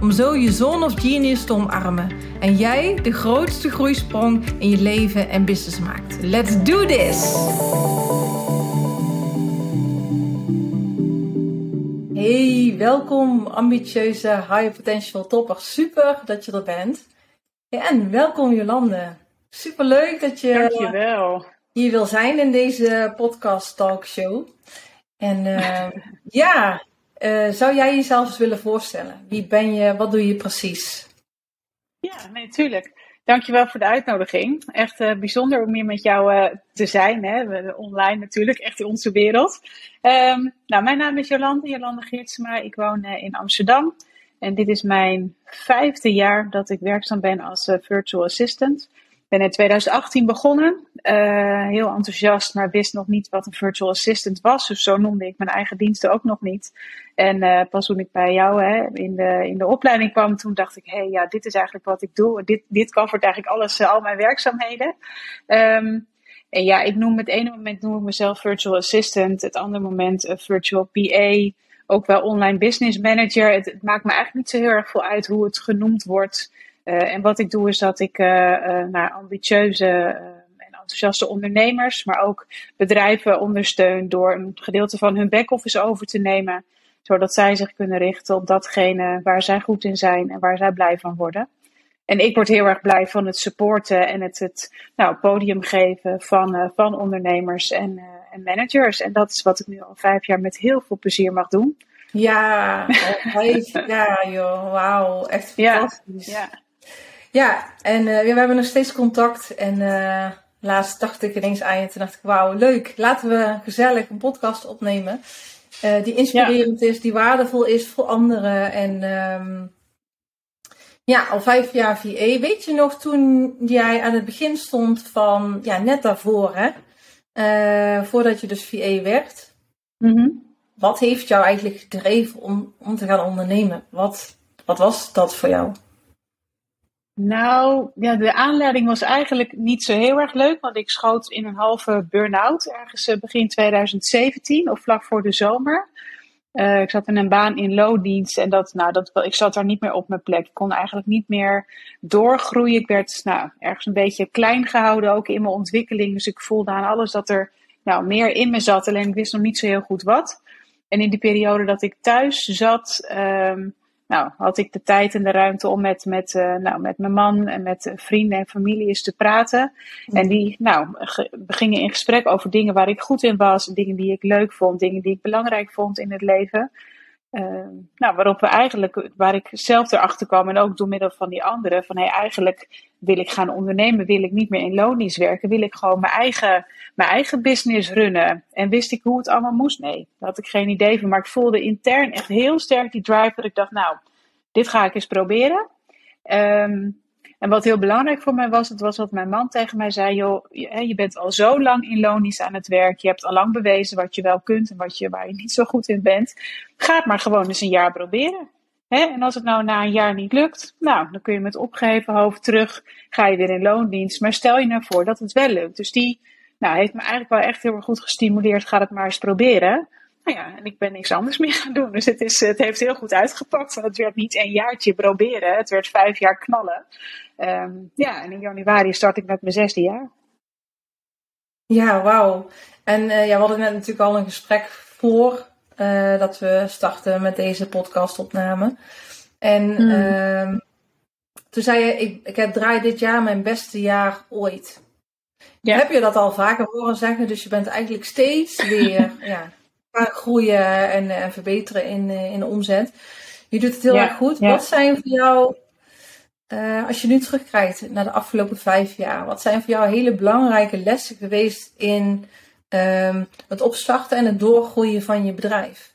om zo je zone of genius te omarmen en jij de grootste groeisprong in je leven en business maakt. Let's do this! Hey, welkom ambitieuze high potential topper. Super dat je er bent. en welkom Jolande. Super leuk dat je Dankjewel. hier wil zijn in deze podcast talkshow. En uh, ja, uh, zou jij jezelf eens willen voorstellen? Wie ben je? Wat doe je precies? Ja, nee, tuurlijk. Dankjewel voor de uitnodiging. Echt uh, bijzonder om hier met jou uh, te zijn. Hè? Online natuurlijk, echt in onze wereld. Um, nou, mijn naam is Jolande, Jolande Geertsma. Ik woon in Amsterdam. En dit is mijn vijfde jaar dat ik werkzaam ben als virtual assistant ben in 2018 begonnen. Uh, heel enthousiast, maar wist nog niet wat een virtual assistant was. Dus zo noemde ik mijn eigen diensten ook nog niet. En uh, pas toen ik bij jou hè, in, de, in de opleiding kwam, toen dacht ik: hé, hey, ja, dit is eigenlijk wat ik doe. Dit, dit covert eigenlijk alles, uh, al mijn werkzaamheden. Um, en ja, ik noem het ene moment noem ik mezelf virtual assistant, het andere moment virtual PA, ook wel online business manager. Het maakt me eigenlijk niet zo heel erg veel uit hoe het genoemd wordt. Uh, en wat ik doe is dat ik uh, uh, naar ambitieuze en enthousiaste ondernemers, maar ook bedrijven ondersteun door een gedeelte van hun back-office over te nemen, zodat zij zich kunnen richten op datgene waar zij goed in zijn en waar zij blij van worden. En ik word heel erg blij van het supporten en het, het nou, podium geven van, van ondernemers en, en managers. En dat is wat ik nu al vijf jaar met heel veel plezier mag doen. Ja, jaar joh, wauw, echt fantastisch. Ja, ja. Ja, en uh, we hebben nog steeds contact. En uh, laatst dacht ik ineens aan je. Toen dacht ik, wauw, leuk. Laten we gezellig een podcast opnemen. Uh, die inspirerend ja. is, die waardevol is voor anderen. En um, ja, al vijf jaar VA. Weet je nog toen jij aan het begin stond van, ja, net daarvoor, hè? voordat je dus VA werd. Mm -hmm. Wat heeft jou eigenlijk gedreven om, om te gaan ondernemen? Wat, wat was dat voor jou? Nou, ja, de aanleiding was eigenlijk niet zo heel erg leuk, want ik schoot in een halve burn-out ergens begin 2017 of vlak voor de zomer. Uh, ik zat in een baan in loondienst en dat, nou, dat, ik zat daar niet meer op mijn plek. Ik kon eigenlijk niet meer doorgroeien. Ik werd nou, ergens een beetje klein gehouden, ook in mijn ontwikkeling. Dus ik voelde aan alles dat er nou, meer in me zat, alleen ik wist nog niet zo heel goed wat. En in die periode dat ik thuis zat, um, nou, had ik de tijd en de ruimte om met, met, uh, nou, met mijn man en met vrienden en familie eens te praten. En die nou, we gingen in gesprek over dingen waar ik goed in was, dingen die ik leuk vond, dingen die ik belangrijk vond in het leven. Uh, nou, waarop we eigenlijk, waar ik zelf erachter kwam en ook door middel van die anderen, van hey, eigenlijk wil ik gaan ondernemen, wil ik niet meer in loondienst werken, wil ik gewoon mijn eigen, mijn eigen business runnen. En wist ik hoe het allemaal moest? Nee, daar had ik geen idee van. Maar ik voelde intern echt heel sterk die drive dat ik dacht, nou, dit ga ik eens proberen. Um, en wat heel belangrijk voor mij was, het was wat mijn man tegen mij zei: joh, je, bent al zo lang in lonisch aan het werk. Je hebt al lang bewezen wat je wel kunt en wat je, waar je niet zo goed in bent. Ga het maar gewoon eens een jaar proberen. En als het nou na een jaar niet lukt, nou, dan kun je met opgeheven hoofd terug, ga je weer in loondienst. Maar stel je nou voor dat het wel lukt. Dus die nou, heeft me eigenlijk wel echt heel erg goed gestimuleerd. Ga het maar eens proberen. Nou ja, en ik ben niks anders meer gaan doen. Dus het, is, het heeft heel goed uitgepakt. Want het werd niet een jaartje proberen. Het werd vijf jaar knallen. Um, ja, en in januari start ik met mijn zesde jaar. Ja, wauw. En uh, ja, we hadden net natuurlijk al een gesprek voor uh, dat we starten met deze podcastopname. En hmm. uh, toen zei je, ik, ik heb draai dit jaar mijn beste jaar ooit. Ja. Heb je dat al vaker horen zeggen? Dus je bent eigenlijk steeds weer ja, gaan groeien en, en verbeteren in, in de omzet. Je doet het heel ja. erg goed. Ja. Wat zijn voor jou, uh, als je nu terugkijkt naar de afgelopen vijf jaar, wat zijn voor jou hele belangrijke lessen geweest in um, het opstarten en het doorgroeien van je bedrijf?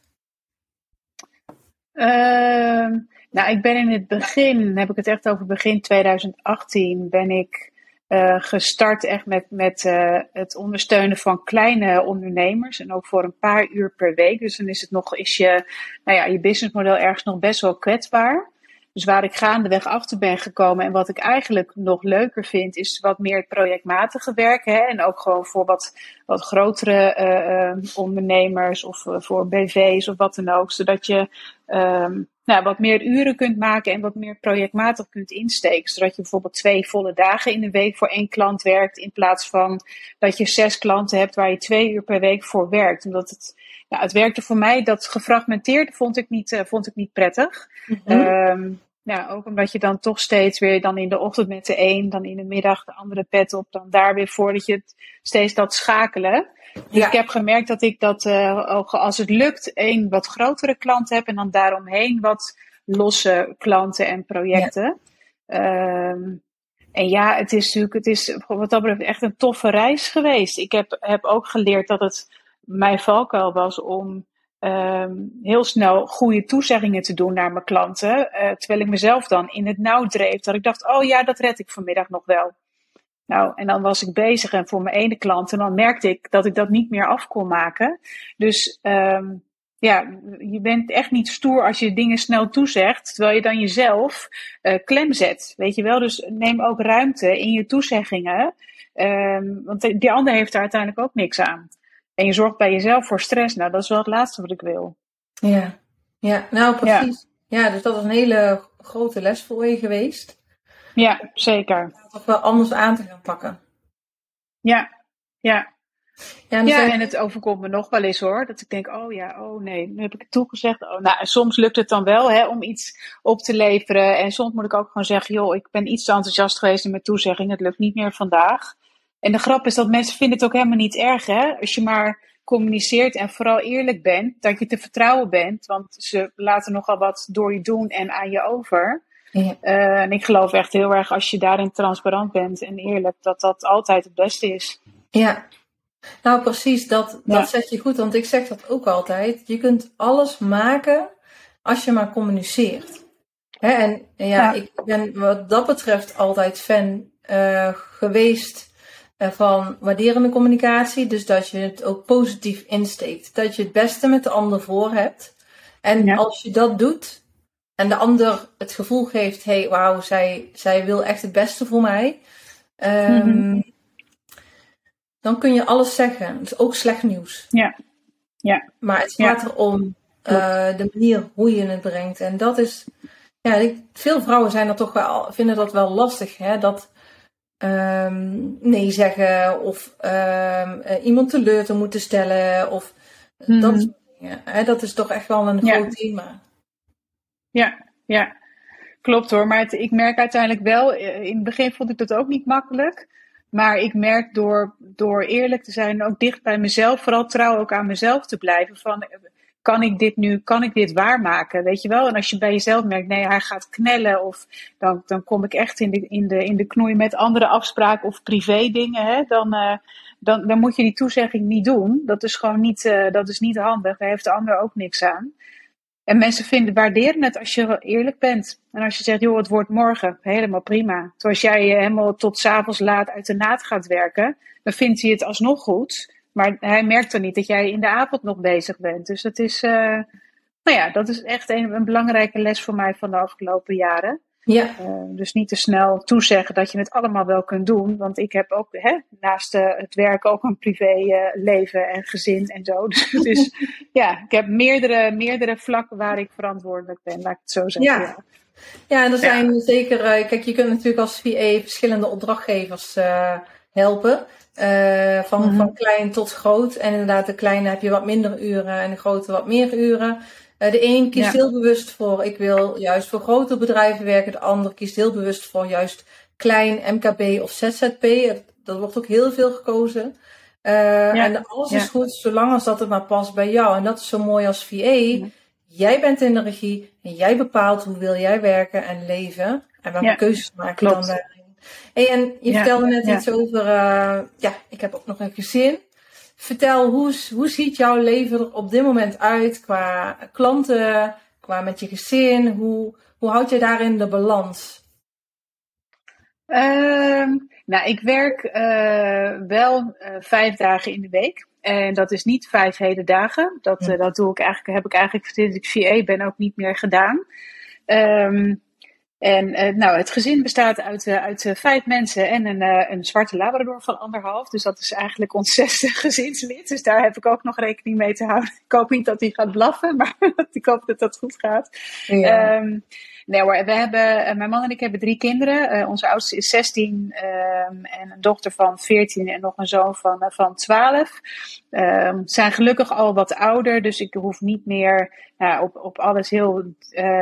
Uh, Nou, ik ben in het begin, heb ik het echt over begin 2018, ben ik uh, gestart echt met, met uh, het ondersteunen van kleine ondernemers. En ook voor een paar uur per week. Dus dan is het nog, is je, nou ja, je businessmodel ergens nog best wel kwetsbaar. Dus waar ik gaandeweg achter ben gekomen en wat ik eigenlijk nog leuker vind, is wat meer het projectmatige werk. Hè? En ook gewoon voor wat, wat grotere uh, ondernemers of voor BV's of wat dan ook. Zodat je um, nou, wat meer uren kunt maken en wat meer projectmatig kunt insteken. Zodat je bijvoorbeeld twee volle dagen in de week voor één klant werkt. In plaats van dat je zes klanten hebt waar je twee uur per week voor werkt. Omdat het, ja, het werkte voor mij, dat gefragmenteerd vond ik niet, uh, vond ik niet prettig. Mm -hmm. Ja, ook omdat je dan toch steeds weer dan in de ochtend met de een, dan in de middag de andere pet op, dan daar weer voor dat je het steeds dat schakelen. Dus ik heb gemerkt dat ik dat, uh, als het lukt, één wat grotere klant heb en dan daaromheen wat losse klanten en projecten. Ja. Um, en ja, het is natuurlijk, het is wat dat betreft echt een toffe reis geweest. Ik heb, heb ook geleerd dat het mijn valkuil was om um, heel snel goede toezeggingen te doen naar mijn klanten. Uh, terwijl ik mezelf dan in het nauw dreef. Dat ik dacht, oh ja, dat red ik vanmiddag nog wel. Nou, en dan was ik bezig en voor mijn ene klant. En dan merkte ik dat ik dat niet meer af kon maken. Dus um, ja, je bent echt niet stoer als je dingen snel toezegt. Terwijl je dan jezelf uh, klem zet. Weet je wel? Dus neem ook ruimte in je toezeggingen. Um, want die ander heeft daar uiteindelijk ook niks aan. En je zorgt bij jezelf voor stress. Nou, dat is wel het laatste wat ik wil. Ja, ja nou precies. Ja, ja dus dat is een hele grote les voor je geweest. Ja, zeker. Toch wel anders aan te gaan pakken. Ja, ja. Ja, en, ja, en het overkomt me nog wel eens hoor. Dat ik denk, oh ja, oh nee, nu heb ik het toegezegd. Oh, nou, en soms lukt het dan wel hè, om iets op te leveren. En soms moet ik ook gewoon zeggen, joh, ik ben iets te enthousiast geweest in mijn toezegging. Het lukt niet meer vandaag. En de grap is dat mensen vinden het ook helemaal niet erg hè. Als je maar communiceert en vooral eerlijk bent, dat je te vertrouwen bent. Want ze laten nogal wat door je doen en aan je over. Ja. Uh, en ik geloof echt heel erg als je daarin transparant bent en eerlijk, dat dat altijd het beste is. Ja, nou precies, dat, dat zeg je goed, want ik zeg dat ook altijd. Je kunt alles maken als je maar communiceert. Hè? En, ja, ja, ik ben wat dat betreft altijd fan uh, geweest van waarderende communicatie. Dus dat je het ook positief insteekt. Dat je het beste met de ander voor hebt. En ja. als je dat doet, en de ander het gevoel geeft: hé, hey, wauw, zij, zij wil echt het beste voor mij. Um, mm-hmm. Dan kun je alles zeggen. Het is ook slecht nieuws. Ja. ja. Maar het gaat ja. erom uh, de manier hoe je het brengt. En dat is. Ja, veel vrouwen zijn er toch wel, vinden dat wel lastig. Hè? Dat um, nee zeggen of um, uh, iemand teleur te moeten stellen. Of mm-hmm. dat soort dingen. Hè? Dat is toch echt wel een groot thema. Ja, ja. Klopt hoor. Maar het, ik merk uiteindelijk wel, eh, in het begin vond ik dat ook niet makkelijk. Maar ik merk door, door eerlijk te zijn, ook dicht bij mezelf, vooral trouw ook aan mezelf te blijven. Van, kan ik dit nu, kan ik dit waarmaken? Weet je wel? En als je bij jezelf merkt, nee, hij gaat knellen. Of dan, dan kom ik echt in de, in, de, in de knoei met andere afspraken of privé dingen. Hè? Dan, uh, dan, dan moet je die toezegging niet doen. Dat is gewoon niet, uh, dat is niet handig. Daar heeft de ander ook niks aan. En mensen vinden, waarderen het als je eerlijk bent. En als je zegt, joh, het wordt morgen, helemaal prima. Zoals jij helemaal tot s'avonds laat uit de naad gaat werken, dan vindt hij het alsnog goed. Maar hij merkt dan niet dat jij in de avond nog bezig bent. Dus dat is, uh, nou ja, dat is echt een, een belangrijke les voor mij van de afgelopen jaren. Ja. Uh, dus niet te snel toezeggen dat je het allemaal wel kunt doen. Want ik heb ook hè, naast uh, het werk ook een privé uh, leven en gezin en zo. Dus ja, ik heb meerdere, meerdere vlakken waar ik verantwoordelijk ben, laat ik het zo zeggen. Ja, ja. ja en er zijn ja. zeker, kijk, je kunt natuurlijk als VA verschillende opdrachtgevers helpen. van, mm -hmm. van klein tot groot. En inderdaad, de kleine heb je wat minder uren en de grote wat meer uren. Uh, de een kiest ja. heel bewust voor, ik wil juist voor grote bedrijven werken. De ander kiest heel bewust voor juist klein MKB of ZZP. Dat wordt ook heel veel gekozen. Uh, ja. En alles is goed, zolang als dat het maar past bij jou. En dat is zo mooi als VA. Jij bent in de regie en jij bepaalt hoe wil jij werken en leven. En welke keuzes maak je dan. Hey, en je vertelde net iets over, uh, ja, ik heb ook nog een gezin. Vertel, hoe, hoe ziet jouw leven er op dit moment uit qua klanten, qua met je gezin? Hoe, hoe houd je daarin de balans? Ehm, nou, ik werk uh, wel uh, vijf dagen in de week. En dat is niet vijf hele dagen. Dat, dat doe ik eigenlijk, heb ik eigenlijk sinds ik VA ben ook niet meer gedaan. Um, en nou, het gezin bestaat uit, uit vijf mensen en een, een zwarte labrador van anderhalf. Dus dat is eigenlijk ons zesde gezinslid. Dus daar heb ik ook nog rekening mee te houden. Ik hoop niet dat hij gaat blaffen, maar ik hoop dat dat goed gaat. Ja. Um, Nee we hebben, eh, mijn man en ik hebben drie kinderen. Uh, onze oudste is 16 um, ehm, en een dochter van 14 en nog een zoon van, uh, van 12. Um, zijn gelukkig al wat ouder, dus ik hoef niet meer op, op alles heel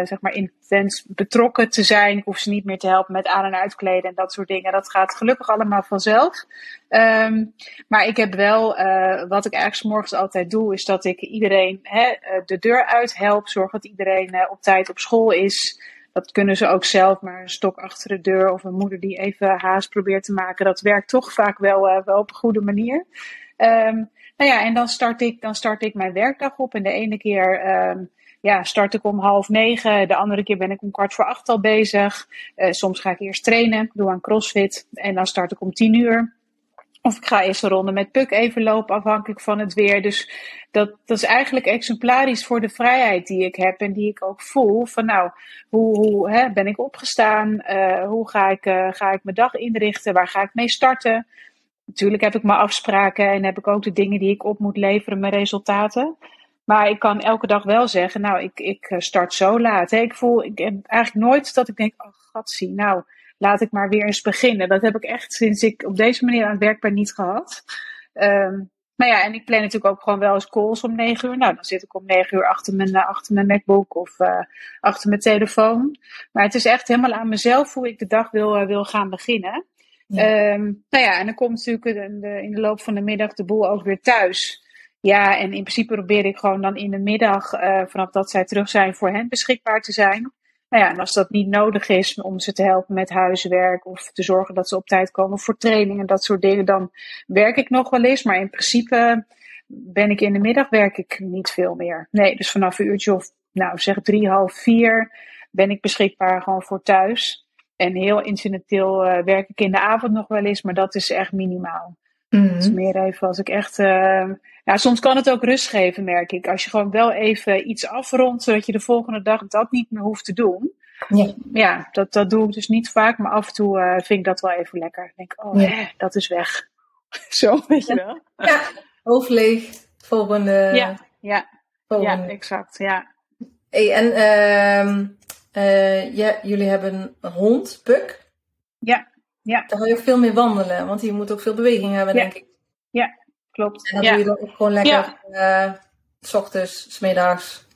zeg maar intens betrokken te zijn. Ik hoef ze niet meer te helpen met aan- en uitkleden en dat soort dingen. Dat gaat gelukkig allemaal vanzelf. Um, maar ik heb wel, wat ik eigenlijk morgens altijd doe, is dat ik iedereen hè, de deur uit help. Zorg dat iedereen op tijd op school is. Dat kunnen ze ook zelf, maar een stok achter de deur of een moeder die even haast probeert te maken, dat werkt toch vaak wel, uh, wel op een goede manier. Um, nou ja, en dan start, ik, dan start ik mijn werkdag op. En de ene keer um, ja, start ik om half negen, de andere keer ben ik om kwart voor acht al bezig. Uh, soms ga ik eerst trainen, doe aan crossfit en dan start ik om tien uur. Of ik ga eerst een ronde met Puk even lopen, afhankelijk van het weer. Dus dat, dat is eigenlijk exemplarisch voor de vrijheid die ik heb en die ik ook voel. Van nou, hoe, hoe hè, ben ik opgestaan? Uh, hoe ga ik, uh, ga ik mijn dag inrichten? Waar ga ik mee starten? Natuurlijk heb ik mijn afspraken en heb ik ook de dingen die ik op moet leveren, mijn resultaten. Maar ik kan elke dag wel zeggen, nou, ik, ik eh, start zo laat. Ik voel ik eigenlijk nooit dat ik denk, oh gatsie, nou laat ik maar weer eens beginnen. Dat heb ik echt sinds ik op deze manier aan het werk ben niet gehad. Um, maar ja, en ik plan natuurlijk ook gewoon wel eens calls om negen uur. Nou, dan zit ik om negen uur achter mijn, uh, achter mijn MacBook of uh, achter mijn telefoon. Maar het is echt helemaal aan mezelf hoe ik de dag wil, uh, wil gaan beginnen. Ja. Um, nou ja, en dan komt natuurlijk in de, in de loop van de middag de boel ook weer thuis. Ja, en in principe probeer ik gewoon dan in de middag, vanaf dat zij terug zijn, voor hen beschikbaar te zijn. Nou ja, en als dat niet nodig is om ze te helpen met huiswerk of te zorgen dat ze op tijd komen voor training en dat soort dingen, dan werk ik nog wel eens. Maar in principe ben ik in de middag werk ik niet veel meer. Nee, dus vanaf een uurtje of, nou zeg drie, half vier ben ik beschikbaar gewoon voor thuis. En heel incidenteel uh, werk ik in de avond nog wel eens, maar dat is echt minimaal. Mm -hmm. is meer even als ik echt. Uh, ja, soms kan het ook rust geven, merk ik. Als je gewoon wel even iets afrondt, zodat je de volgende dag dat niet meer hoeft te doen. Ja, ja dat, dat doe ik dus niet vaak, maar af en toe uh, vind ik dat wel even lekker. Ik denk, oh, ja. hè, dat is weg. Zo, weet je wel. Ja, hoofd leeg. Volgende. Ja, ja, volgende. ja exact. Ja. Hey, en uh, uh, ja, jullie hebben een hond, Puk. Ja. Ja. Dan ga je ook veel meer wandelen, want je moet ook veel beweging hebben, ja. denk ik. Ja, klopt. En dan ja. doe je dan ook gewoon lekker ja. uh, s ochtends, s middags.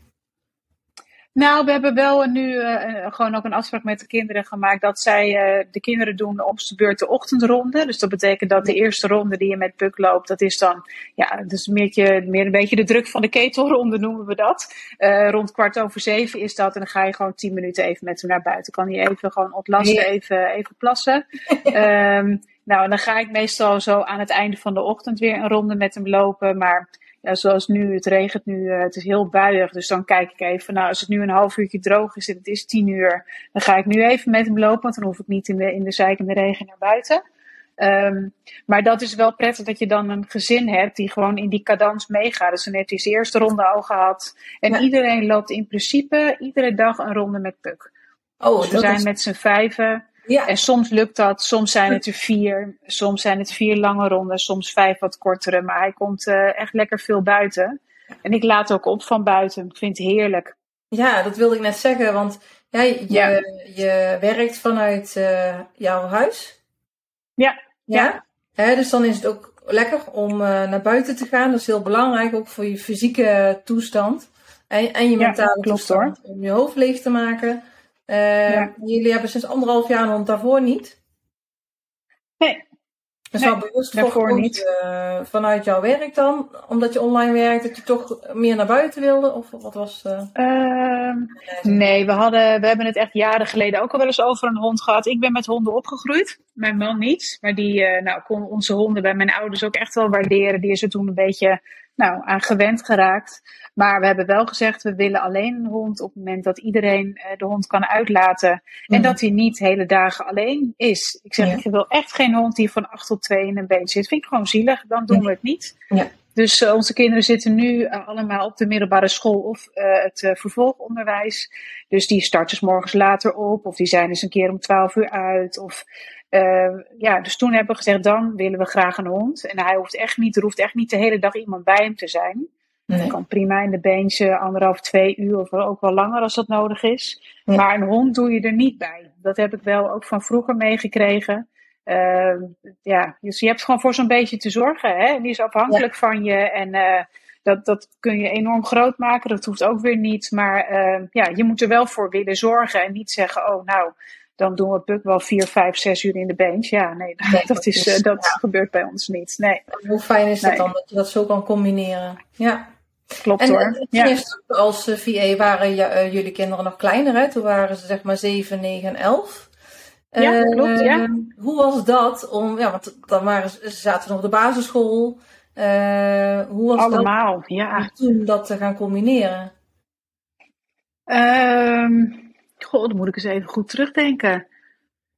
Nou, we hebben wel nu uh, gewoon ook een afspraak met de kinderen gemaakt dat zij, uh, de kinderen doen op de beurt de ochtendronde. Dus dat betekent dat de eerste ronde die je met Puk loopt, dat is dan, ja, dus meer, meer een beetje de druk van de ketelronde noemen we dat. Uh, rond kwart over zeven is dat en dan ga je gewoon tien minuten even met hem naar buiten. Kan hij even gewoon ontlasten, even, even plassen. um, nou, en dan ga ik meestal zo aan het einde van de ochtend weer een ronde met hem lopen, maar ja, zoals nu, het regent nu, uh, het is heel buiig. Dus dan kijk ik even, nou, als het nu een half uurtje droog is en het is tien uur, dan ga ik nu even met hem lopen, want dan hoef ik niet in de, in de zeikende regen naar buiten. Um, maar dat is wel prettig dat je dan een gezin hebt die gewoon in die cadans meegaat. Dus dan heeft hij zijn eerste ronde al gehad. En ja. iedereen loopt in principe iedere dag een ronde met Puk. Oh, dus we zijn is... met z'n vijven. Ja. En soms lukt dat, soms zijn het er vier, soms zijn het vier lange ronden, soms vijf wat kortere. Maar hij komt uh, echt lekker veel buiten. En ik laat ook op van buiten. Ik vind het heerlijk. Ja, dat wilde ik net zeggen, want ja, je, ja. je werkt vanuit uh, jouw huis. Ja. Ja. Hè, dus dan is het ook lekker om uh, naar buiten te gaan. Dat is heel belangrijk, ook voor je fysieke toestand. En, en je mentale ja, klopt, toestand. Hoor. Om je hoofd leeg te maken. Uh, ja. Jullie hebben sinds anderhalf jaar een hond daarvoor niet? Nee. Dus nee, wel bewust daarvoor niet. Uh, vanuit jouw werk dan, omdat je online werkt, dat je toch meer naar buiten wilde? Of wat was uh... uh, Nee, we, hadden, we hebben het echt jaren geleden ook al wel eens over een hond gehad. Ik ben met honden opgegroeid, mijn man niet. Maar die nou, kon onze honden bij mijn ouders ook echt wel waarderen. Die is er toen een beetje nou, aan gewend geraakt. Maar we hebben wel gezegd, we willen alleen een hond op het moment dat iedereen de hond kan uitlaten. En Mhm. dat hij niet hele dagen alleen is. Ik zeg, Ja. ik wil echt geen hond die van acht tot twee in een been zit. Vind ik gewoon zielig, dan doen we het niet. Ja. Dus eh, onze kinderen zitten nu eh, allemaal op de middelbare school of eh, het vervolgonderwijs. Dus die starten 's morgens later op, of die zijn eens een keer om 12 uur uit. Of, ja, dus toen hebben we gezegd, dan willen we graag een hond. En hij hoeft echt niet, er hoeft echt niet de hele dag iemand bij hem te zijn. Nee. Hij kan prima in de beentje anderhalf, twee uur of ook wel langer als dat nodig is. Maar een hond doe je er niet bij. Dat heb ik wel ook van vroeger meegekregen. Ehm, ja, dus je hebt gewoon voor zo'n beetje te zorgen. Hè? En die is afhankelijk van je. En eh, dat, dat kun je enorm groot maken. Dat hoeft ook weer niet. Maar ehm, ja, je moet er wel voor willen zorgen. En niet zeggen, oh nou, dan doen we Puk wel vier, vijf, zes uur in de bench. Ja, nee, Nee, dat, is, is- eh, dat ja. gebeurt bij ons niet. Nee, Hoe fijn is het Nee. dan dat je dat zo kan combineren? Ja. klopt En hoor. eh, Ja. eerst als eh, VA waren ja, jullie kinderen nog kleiner, hè? Toen waren ze zeg maar 7, 9 en 11. Ja, klopt, ja. Hoe was dat om, ja, want dan waren ze, zaten nog op de basisschool. Eh, hoe was Allemaal, ja. dat om toen dat te gaan combineren? Ehm goh, dan moet ik eens even goed terugdenken.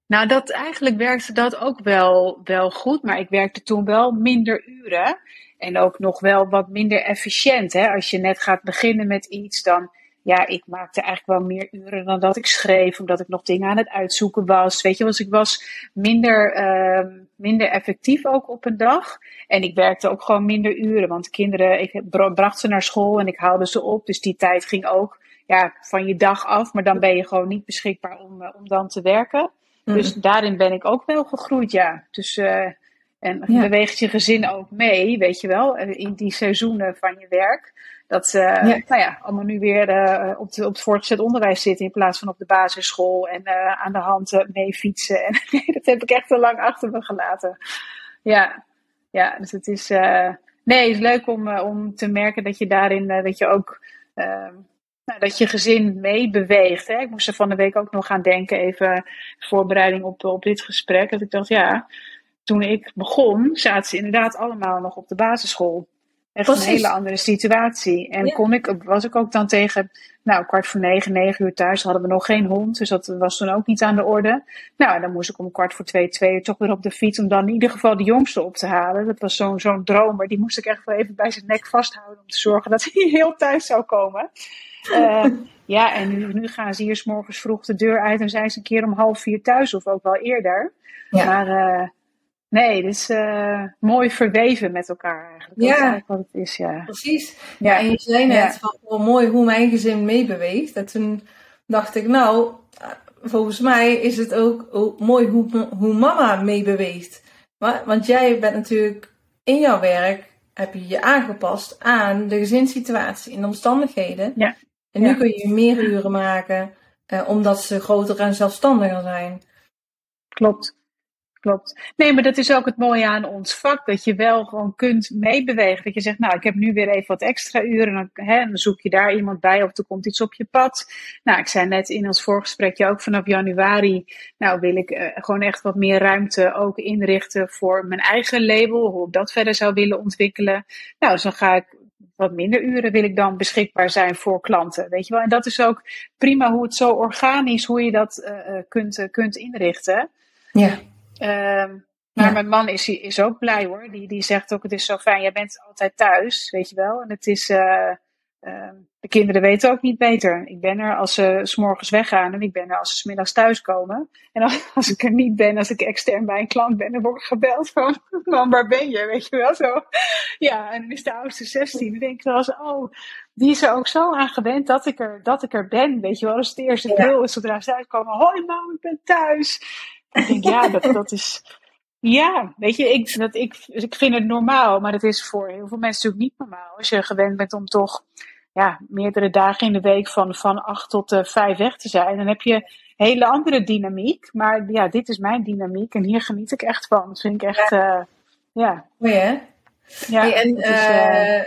Nou, dat, eigenlijk werkte dat ook wel, wel goed, maar ik werkte toen wel minder uren. En ook nog wel wat minder efficiënt. Hè? Als je net gaat beginnen met iets, dan ja, ik maakte eigenlijk wel meer uren dan dat ik schreef, omdat ik nog dingen aan het uitzoeken was. Weet je, dus ik was minder, ehm, minder effectief ook op een dag. En ik werkte ook gewoon minder uren, want kinderen, ik bra- bracht ze naar school en ik haalde ze op. Dus die tijd ging ook ja, van je dag af, maar dan ben je gewoon niet beschikbaar om, eh, om dan te werken. Dus daarin ben ik ook wel gegroeid, ja. Dus, eh, en Ja. beweegt je gezin ook mee, weet je wel, eh, in die seizoenen van je werk. Dat ze, eh, Ja. nou ja, allemaal nu weer eh, op, de, op het voortgezet onderwijs zitten in plaats van op de basisschool en eh, aan de hand mee fietsen. En nee, dat heb ik echt te lang achter me gelaten. Ja, ja dus het is, nee, het is leuk om, om te merken dat je daarin, dat je ook, eh, nou, dat je gezin meebeweegt. Hè? Ik moest er van de week ook nog aan denken, even voorbereiding op, op dit gesprek. Dat ik dacht, ja, toen ik begon, zaten ze inderdaad allemaal nog op de basisschool. Echt Precies. een hele andere situatie. En Ja. kon ik, was ik ook dan tegen, nou, kwart voor negen, negen uur thuis. Hadden we nog geen hond, dus dat was toen ook niet aan de orde. Nou, en dan moest ik om kwart voor twee, twee uur toch weer op de fiets. Om dan in ieder geval de jongste op te halen. Dat was zo'n zo'n dromer. Die moest ik echt wel even bij zijn nek vasthouden. Om te zorgen dat hij heel thuis zou komen. Eh, ja, en nu, nu gaan ze hier 's morgens vroeg de deur uit. En zijn ze een keer om half vier thuis. Of ook wel eerder. Ja. Maar eh, nee, het is eh, mooi verweven met elkaar eigenlijk. Dat Ja. eigenlijk wat het is, ja. Precies. Ja. En je zei net Ja. van wel mooi hoe mijn gezin meebeweegt. En toen dacht ik, nou, volgens mij is het ook oh, mooi hoe, hoe mama meebeweegt. Want jij bent natuurlijk in jouw werk, heb je je aangepast aan de gezinssituatie en de omstandigheden. Ja. En nu Ja. kun je meer uren maken, eh, omdat ze groter en zelfstandiger zijn. Klopt. Klopt. Nee, maar dat is ook het mooie aan ons vak. Dat je wel gewoon kunt meebewegen. Dat je zegt, nou, ik heb nu weer even wat extra uren. En dan, zoek je daar iemand bij of er komt iets op je pad. Nou, ik zei net in ons voorgesprekje ook vanaf januari. Nou, wil ik eh, gewoon echt wat meer ruimte ook inrichten voor mijn eigen label. Hoe ik dat verder zou willen ontwikkelen. Nou, dus dan ga ik wat minder uren wil ik dan beschikbaar zijn voor klanten. Weet je wel? En dat is ook prima hoe het zo organisch, hoe je dat eh, eh, kunt, kunt inrichten. Ja. Ehm, maar Ja. mijn man is, is ook blij hoor. Die, die zegt ook, het is zo fijn, jij bent altijd thuis, weet je wel. En het is, eh, ehm, de kinderen weten ook niet beter. Ik ben er als ze s morgens weggaan en ik ben er als ze 's middags thuiskomen. En als, als ik er niet ben, als ik extern bij een klant ben, dan word ik gebeld van, man, waar ben je, weet je wel zo. Ja, en dan is de oudste 16. Dan denk ik wel eens, oh, die is er ook zo aan gewend dat ik er, dat ik er ben, weet je wel. Dus het eerste Ja. deel is zodra ze uitkomen, hoi mam, ik ben thuis. Ik denk, ja, dat, dat is. Ja, weet je, ik, dat, ik, ik vind het normaal, maar het is voor heel veel mensen natuurlijk niet normaal. Als je gewend bent om toch ja, meerdere dagen in de week van, van acht tot eh, vijf weg te zijn, dan heb je hele andere dynamiek. Maar ja, dit is mijn dynamiek en hier geniet ik echt van. Dat vind ik echt, ja. ja. Mooi hè? ja Hey, en is, eh, eh,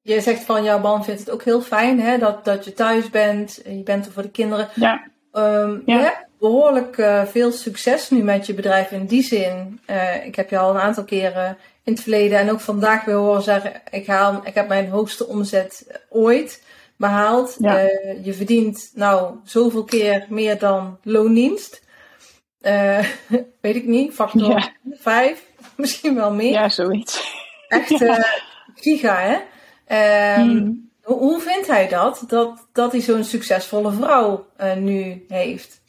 je zegt van jouw man vindt het ook heel fijn hè, dat, dat je thuis bent. Je bent er voor de kinderen. ja, Ehm, Ja. Hebt behoorlijk eh, veel succes nu met je bedrijf in die zin. eh, ik heb je al een aantal keren in het verleden en ook vandaag weer horen zeggen: ik, haal, ik heb mijn hoogste omzet ooit behaald. Eh, je verdient nou zoveel keer meer dan loondienst. Weet ik niet, factor ja. 5, misschien wel meer. Ja, zoiets. Echt ja. giga, hè? Um, hoe vindt hij dat? Dat, dat hij zo'n succesvolle vrouw nu heeft?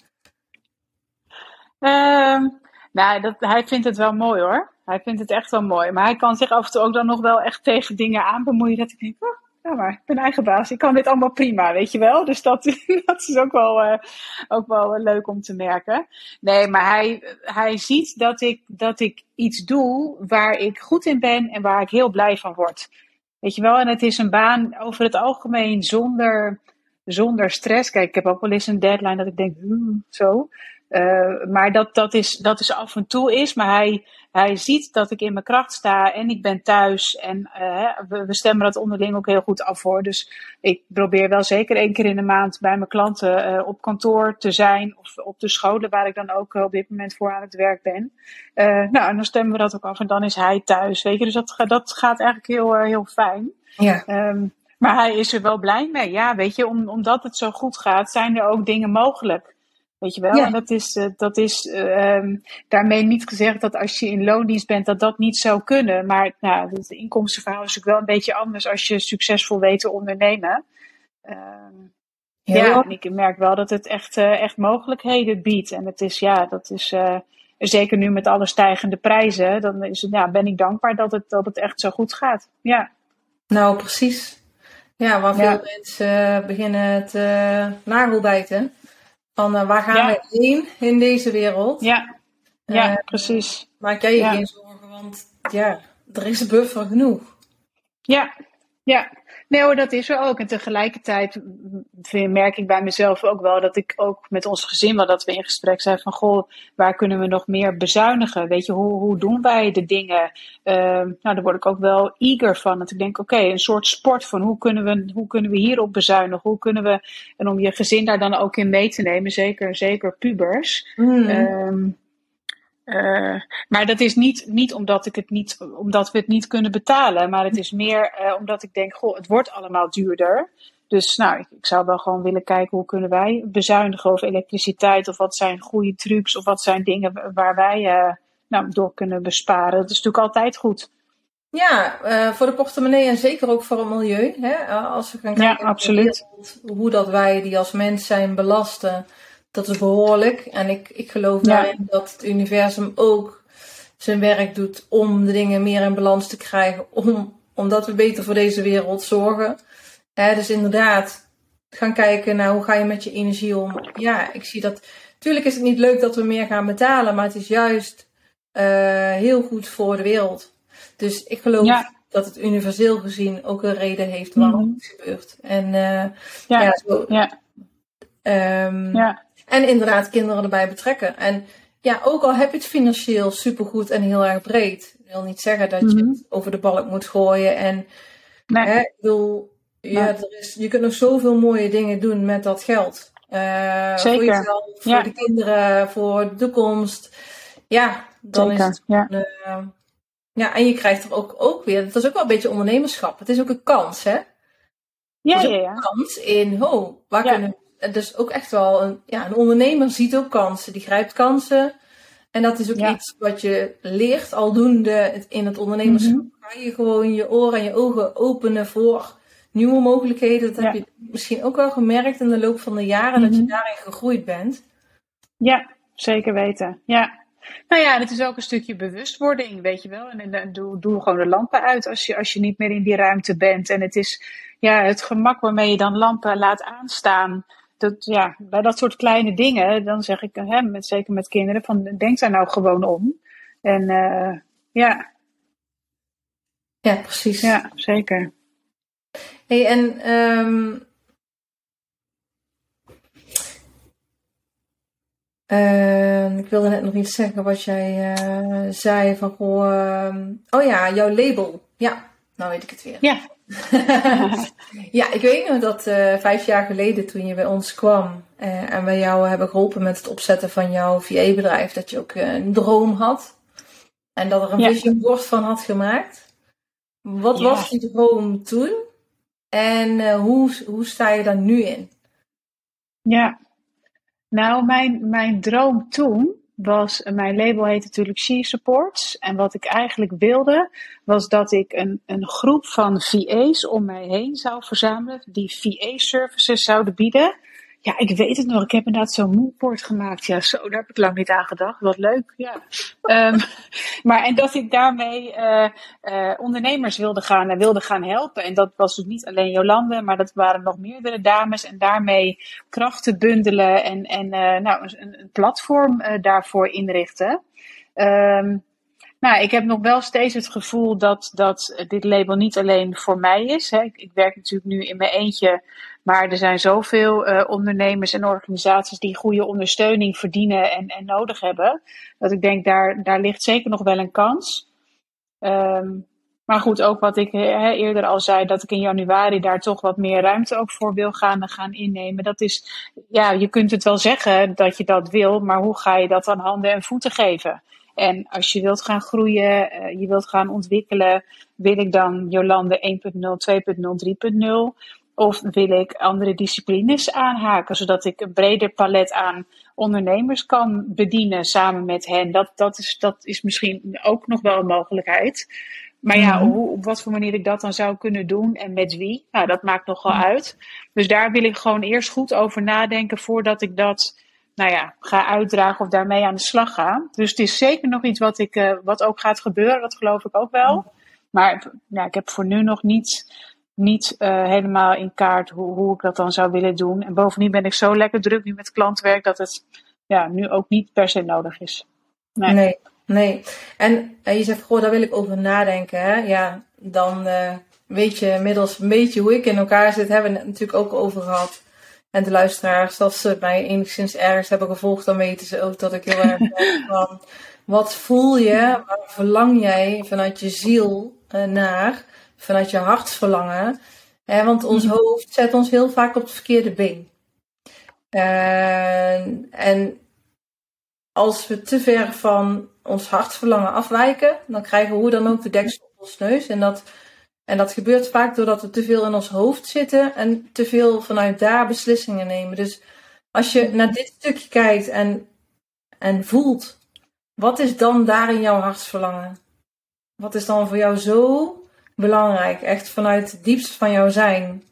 Uh, nou, dat, hij vindt het wel mooi hoor. Hij vindt het echt wel mooi. Maar hij kan zich af en toe ook dan nog wel echt tegen dingen aan bemoeien. Dat ik denk, oh, ja maar, ik ben eigen baas. Ik kan dit allemaal prima, weet je wel. Dus dat, dat is ook wel, uh, ook wel leuk om te merken. Nee, maar hij, hij ziet dat ik, dat ik iets doe waar ik goed in ben en waar ik heel blij van word. Weet je wel, en het is een baan over het algemeen zonder, zonder stress. Kijk, ik heb ook wel eens een deadline dat ik denk, hmm, zo. Uh, maar dat, dat, is, dat is af en toe is. Maar hij, hij ziet dat ik in mijn kracht sta en ik ben thuis. En uh, we, we, stemmen dat onderling ook heel goed af voor. Dus ik probeer wel zeker één keer in de maand bij mijn klanten uh, op kantoor te zijn. Of op de scholen waar ik dan ook op dit moment voor aan het werk ben. nou, en dan stemmen we dat ook af en dan is hij thuis. Weet je, dus dat, dat gaat eigenlijk heel, heel fijn. Ja. Um, maar hij is er wel blij mee. Ja, weet je, om, omdat het zo goed gaat, zijn er ook dingen mogelijk. Weet je wel? Ja. En dat is, uh, dat is uh, um, daarmee niet gezegd dat als je in loondienst bent, dat dat niet zou kunnen. Maar nou, het inkomstenverhaal is ook wel een beetje anders als je succesvol weet te ondernemen. Uh, ja. ja, en ik merk wel dat het echt, uh, echt mogelijkheden biedt. En het is, ja, dat is uh, zeker nu met alle stijgende prijzen, dan is het, ja, ben ik dankbaar dat het, dat het echt zo goed gaat. Ja. Nou, precies. Ja, waar veel ja. mensen beginnen te nagelbijten. Van uh, waar gaan ja. we heen in deze wereld? Ja, ja uh, precies. Maak jij je ja. geen zorgen, want ja, er is buffer genoeg. Ja, ja. Nee hoor, dat is er ook. En tegelijkertijd merk ik bij mezelf ook wel dat ik ook met ons gezin wel dat we in gesprek zijn van goh, waar kunnen we nog meer bezuinigen? Weet je, hoe, hoe doen wij de dingen? Uh, nou, daar word ik ook wel eager van. Dat ik denk, oké, okay, een soort sport van hoe kunnen we, hoe kunnen we hierop bezuinigen? Hoe kunnen we, en om je gezin daar dan ook in mee te nemen, zeker, zeker pubers. Mm. Um, uh, maar dat is niet, niet, omdat, ik het niet omdat we het niet kunnen betalen. Maar het is meer uh, omdat ik denk, goh, het wordt allemaal duurder. Dus nou, ik, ik, zou wel gewoon willen kijken hoe kunnen wij bezuinigen over elektriciteit. Of wat zijn goede trucs. Of wat zijn dingen waar wij uh, nou, door kunnen besparen. Dat is natuurlijk altijd goed. Ja, voor de portemonnee en zeker ook voor het milieu. Hè? Als we gaan kijken ja, absoluut. Hoe dat wij die als mens zijn belasten dat is behoorlijk. En ik, ik geloof ja. daarin dat het universum ook zijn werk doet om de dingen meer in balans te krijgen. Om, omdat we beter voor deze wereld zorgen. Dus inderdaad, gaan kijken naar hoe ga je met je energie om. Ja, ik zie dat. Tuurlijk is het niet leuk dat we meer gaan betalen, maar het is juist uh, heel goed voor de wereld. Dus ik geloof ja. dat het universeel gezien ook een reden heeft waarom mm -hmm. het gebeurt. En uh, ja, ja, zo, ja. Um, ja. En inderdaad kinderen erbij betrekken. En ja, ook al heb je het financieel supergoed en heel erg breed. Wil niet zeggen dat je Mhm. het over de balk moet gooien. En Nee. hè, ik bedoel, ja, er is, je kunt nog zoveel mooie dingen doen met dat geld. Eh, voor Zeker. jezelf, voor Ja. de kinderen, voor de toekomst. Ja, dan is het Ja. eh, ja, en je krijgt er ook, ook weer, dat is ook wel een beetje ondernemerschap. Het is ook een kans, hè? Ja, ja, ja. een kans in, oh, waar Ja. kunnen dus ook echt wel een, ja, een ondernemer ziet ook kansen, die grijpt kansen. En dat is ook Ja. iets wat je leert aldoende het- in het ondernemerschap. Mhm. Ga je gewoon je oren en je ogen openen voor nieuwe mogelijkheden. Dat heb je misschien ook wel gemerkt in de loop van de jaren, dat je Mhm. daarin gegroeid bent. Ja, zeker weten. Ja. Nou ja, en het is ook een stukje bewustwording, weet je wel. En, en, en doe, doe gewoon de lampen uit als je, als je niet meer in die ruimte bent. En het is ja, het gemak waarmee je dan lampen laat aanstaan. Dat, ja, bij dat soort kleine dingen, dan zeg ik, hè, met, zeker met kinderen, van denk daar nou gewoon om. En uh, ja, Ja, precies. ja, zeker. Hey, en um, uh, ik wilde net nog iets zeggen wat jij uh, zei van goh, uh, oh ja, jouw label. Ja, nou weet ik het weer. Ja. ja, ik weet nog dat uh, vijf jaar geleden toen je bij ons kwam uh, en wij jou hebben geholpen met het opzetten van jouw VA-bedrijf, dat je ook uh, een droom had. En dat er een vision board van had gemaakt. Wat was die droom toen? En hoe, hoe sta je daar nu in? Ja, nou, mijn, mijn droom toen was, mijn label heet natuurlijk She Supports. En wat ik eigenlijk wilde, was dat ik een, een groep van VA's om mij heen zou verzamelen, die VA-services zouden bieden. Ja, ik weet het nog. Ik heb inderdaad zo'n moodboard gemaakt. Ja, zo, daar heb ik lang niet aan gedacht. Wat leuk, ja. um, maar en dat ik daarmee uh, uh, ondernemers wilde gaan, en wilde gaan helpen. En dat was dus niet alleen Jolande, maar dat waren nog meerdere dames. En daarmee krachten bundelen en, en uh, nou, een, een platform daarvoor inrichten. Um, nou, ik heb nog wel steeds het gevoel dat, dat dit label niet alleen voor mij is. Hè. Ik, ik, werk natuurlijk nu in mijn eentje, maar er zijn zoveel uh, ondernemers en organisaties die goede ondersteuning verdienen en, en nodig hebben. Dat ik denk, daar, daar ligt zeker nog wel een kans. Um, maar goed, ook wat ik hè, eerder al zei, dat ik in januari daar toch wat meer ruimte ook voor wil gaan, gaan innemen. Dat is, ja, je kunt het wel zeggen dat je dat wil, maar hoe ga je dat aan handen en voeten geven? En als je wilt gaan groeien, uh, je wilt gaan ontwikkelen, wil ik dan Jolande 1.0, 2.0, 3.0? Of wil ik andere disciplines aanhaken, zodat ik een breder palet aan ondernemers kan bedienen samen met hen? Dat, dat, is, dat is misschien ook nog wel een mogelijkheid. Maar ja, mhm. hoe, op wat voor manier ik dat dan zou kunnen doen en met wie, nou, dat maakt nogal mhm. uit. Dus daar wil ik gewoon eerst goed over nadenken voordat ik dat nou ja, ga uitdragen of daarmee aan de slag ga. Dus het is zeker nog iets wat, ik, uh, wat ook gaat gebeuren, dat geloof ik ook wel. Maar ja, ik heb voor nu nog niet, niet uh, helemaal in kaart hoe, hoe ik dat dan zou willen doen. En bovendien ben ik zo lekker druk nu met klantwerk dat het ja, nu ook niet per se nodig is. Nee, nee. nee. En uh, je zegt, goh, daar wil ik over nadenken. Hè? Ja, dan weet je inmiddels een beetje hoe ik in elkaar zit. Hebben we het natuurlijk ook over gehad. En de luisteraars, als ze mij enigszins ergens hebben gevolgd, dan weten ze ook dat ik heel erg van wat voel je, waar verlang jij vanuit je ziel uh, naar, vanuit je hartsverlangen. Eh, want ons mhm. hoofd zet ons heel vaak op het verkeerde been. Uh, en als we te ver van ons hartsverlangen afwijken, dan krijgen we hoe dan ook de deksel op ons neus. En dat en dat gebeurt vaak doordat we te veel in ons hoofd zitten en te veel vanuit daar beslissingen nemen. Dus als je naar dit stukje kijkt en, en voelt, wat is dan daar in jouw hartsverlangen? Wat is dan voor jou zo belangrijk, echt vanuit het diepst van jouw zijn?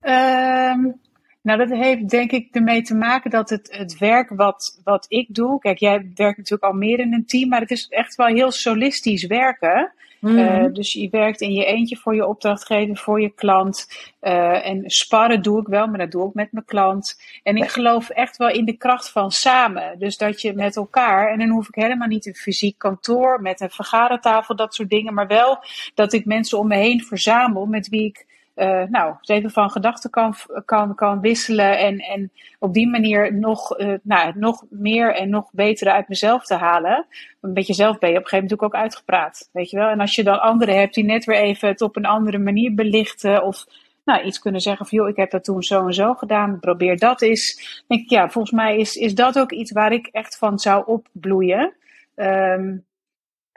Um, nou, dat heeft denk ik ermee te maken dat het, het werk wat, wat ik doe. Kijk, jij werkt natuurlijk al meer in een team, maar het is echt wel heel solistisch werken. Mm. dus je werkt in je eentje voor je opdrachtgever, voor je klant. Uh, en sparren doe ik wel, maar dat doe ik met mijn klant. En ik geloof echt wel in de kracht van samen. Dus dat je met elkaar, en dan hoef ik helemaal niet een fysiek kantoor met een vergadertafel, dat soort dingen. Maar wel dat ik mensen om me heen verzamel met wie ik uh, nou, even van gedachten kan, kan, kan wisselen en, en op die manier nog, uh, nou, nog meer en nog betere uit mezelf te halen. Een beetje zelf ben je op een gegeven moment ook uitgepraat, weet je wel. En als je dan anderen hebt die net weer even het op een andere manier belichten of nou, iets kunnen zeggen van joh, ik heb dat toen zo en zo gedaan, probeer dat eens. denk ik, ja, volgens mij is, is dat ook iets waar ik echt van zou opbloeien. Um,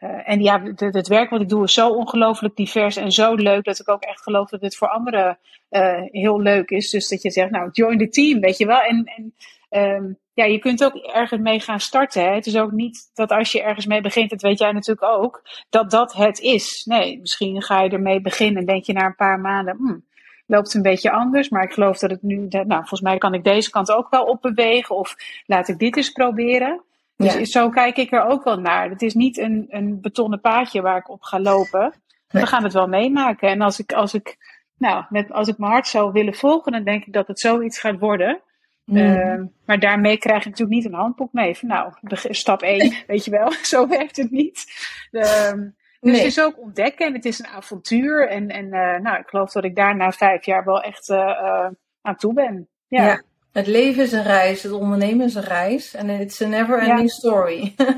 uh, en ja, het, werk wat ik doe is zo ongelooflijk divers en zo leuk dat ik ook echt geloof dat het voor anderen uh, heel leuk is. Dus dat je zegt, nou, join the team, weet je wel. En, en um, ja, je kunt ook ergens mee gaan starten. Hè? Het is ook niet dat als je ergens mee begint, dat weet jij natuurlijk ook, dat dat het is. Nee, misschien ga je ermee beginnen en denk je na een paar maanden, hmm, loopt het een beetje anders. Maar ik geloof dat het nu, nou, volgens mij kan ik deze kant ook wel opbewegen. Of laat ik dit eens proberen. Dus zo kijk ik er ook wel naar. Het is niet een, een betonnen paadje waar ik op ga lopen. We gaan het wel meemaken. En als ik, als ik, nou, met, als ik mijn hart zou willen volgen, dan denk ik dat het zoiets gaat worden. Mm. Uh, maar daarmee krijg je natuurlijk niet een handboek mee. Van, nou, stap 1, weet je wel. Zo werkt het niet. Uh, dus het is ook ontdekken en het is een avontuur. En, en uh, nou, ik geloof dat ik daar na vijf jaar wel echt uh, aan toe ben. ja. ja. Het leven is een reis, het ondernemen is een reis. En it's a never ending story.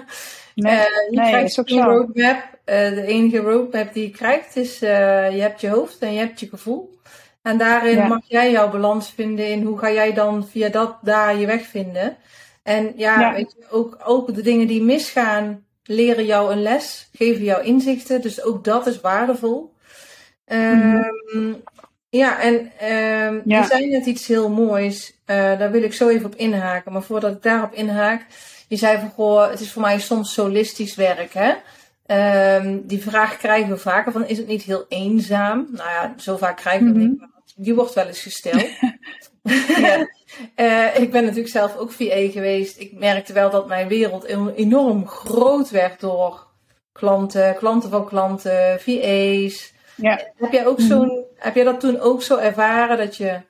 Nee, uh, je nee, krijgt ook een roadmap. Uh, de enige roadmap die je krijgt is, uh, je hebt je hoofd en je hebt je gevoel. En daarin mag jij jouw balans vinden in hoe ga jij dan via dat daar je weg vinden. En ja, Weet je, ook, ook de dingen die misgaan, leren jou een les, geven jou inzichten. Dus ook dat is waardevol. Ehm, ja, en um, je zei net iets heel moois. Uh, daar wil ik zo even op inhaken. Maar voordat ik daarop inhaak, je zei van goh, het is voor mij soms solistisch werk. Hè? Um, die vraag krijgen we vaker van, is het niet heel eenzaam? Nou ja, zo vaak krijgen we mm niet. Die wordt wel eens gesteld. ja. uh, ik ben natuurlijk zelf ook VA geweest. Ik merkte wel dat mijn wereld enorm groot werd door klanten, klanten van klanten, VA's. Ja. Heb jij ook mhm. zo'n, heb jij dat toen ook zo ervaren dat je,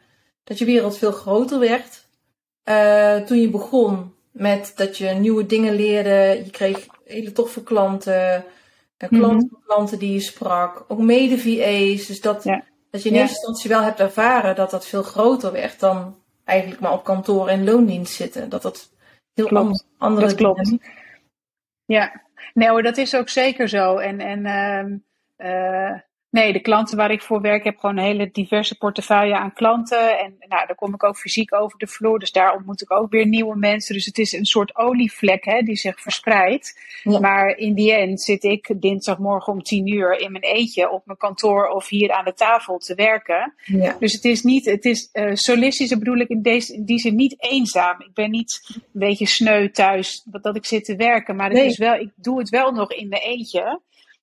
dat je wereld veel groter werd? Uh, toen je begon met dat je nieuwe dingen leerde, je kreeg hele toffe klanten, uh, klanten, mm klanten die je sprak, ook mede VA's. Dus dat, dat je in eerste instantie wel hebt ervaren dat dat veel groter werd dan eigenlijk maar op kantoor en loondienst zitten. Dat dat heel klopt. andere dat klopt. Ja, nee hoor, dat is ook zeker zo. En, en uh, Nee, de klanten waar ik voor werk heb gewoon een hele diverse portefeuille aan klanten. En nou, daar kom ik ook fysiek over de vloer. Dus daar ontmoet ik ook weer nieuwe mensen. Dus het is een soort olievlek hè, die zich verspreidt. Maar in die end zit ik dinsdagmorgen om tien uur in mijn eentje op mijn kantoor of hier aan de tafel te werken. Ja. Dus het is niet, het is uh, solistisch, bedoel ik in, deze, in die zin niet eenzaam. Ik ben niet een beetje sneu thuis dat, dat ik zit te werken. Maar het is wel, ik doe het wel nog in mijn eentje.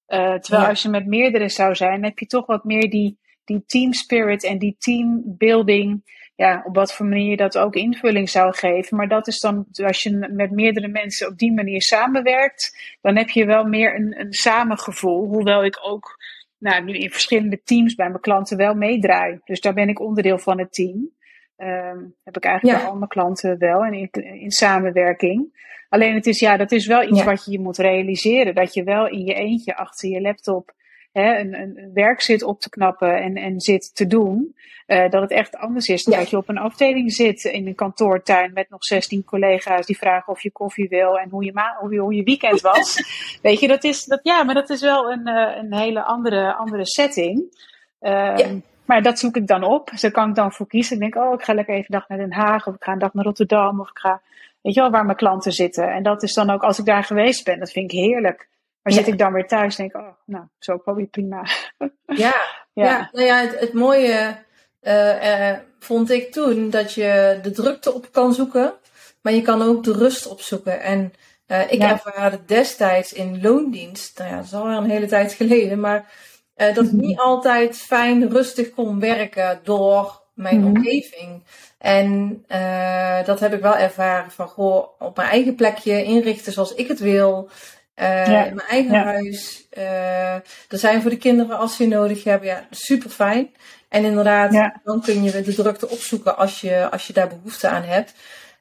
Uh, terwijl als je met meerdere zou zijn, heb je toch wat meer die, die team spirit en die team building. Ja, op wat voor manier je dat ook invulling zou geven. Maar dat is dan, als je met meerdere mensen op die manier samenwerkt, dan heb je wel meer een, een samengevoel. Hoewel ik ook nou, nu in verschillende teams bij mijn klanten wel meedraai. Dus daar ben ik onderdeel van het team. Um, heb ik eigenlijk bij al mijn klanten wel en in, in samenwerking. Alleen het is, ja, dat is wel iets wat je je moet realiseren. Dat je wel in je eentje achter je laptop hè, een, een werk zit op te knappen en, en zit te doen. Uh, dat het echt anders is dan dat je op een afdeling zit in een kantoortuin met nog 16 collega's die vragen of je koffie wil en hoe je, ma hoe je, hoe je weekend was. Weet je, dat is, dat, ja, maar dat is wel een, uh, een hele andere, andere setting. Um, maar dat zoek ik dan op. Dus daar kan ik dan voor kiezen. Ik denk, oh, ik ga lekker even een dag naar Den Haag. Of ik ga een dag naar Rotterdam. Of ik ga Weet je wel, waar mijn klanten zitten. En dat is dan ook, als ik daar geweest ben, dat vind ik heerlijk. Maar zit ik dan weer thuis, denk ik, oh, nou, zo ook wel weer prima. Ja, ja. nou ja, het, het mooie uh, vond ik toen dat je de drukte op kan zoeken, maar je kan ook de rust opzoeken. En uh, ik ja. ervaarde destijds in loondienst, nou ja, dat is alweer een hele tijd geleden, maar dat ik mhm. niet altijd fijn rustig kon werken door mijn mhm. omgeving. En uh, dat heb ik wel ervaren van goh, op mijn eigen plekje inrichten zoals ik het wil. Uh, in mijn eigen huis. Uh, er zijn voor de kinderen als ze je nodig hebben. Ja, super fijn. En inderdaad, dan kun je de drukte opzoeken als je, als je daar behoefte aan hebt.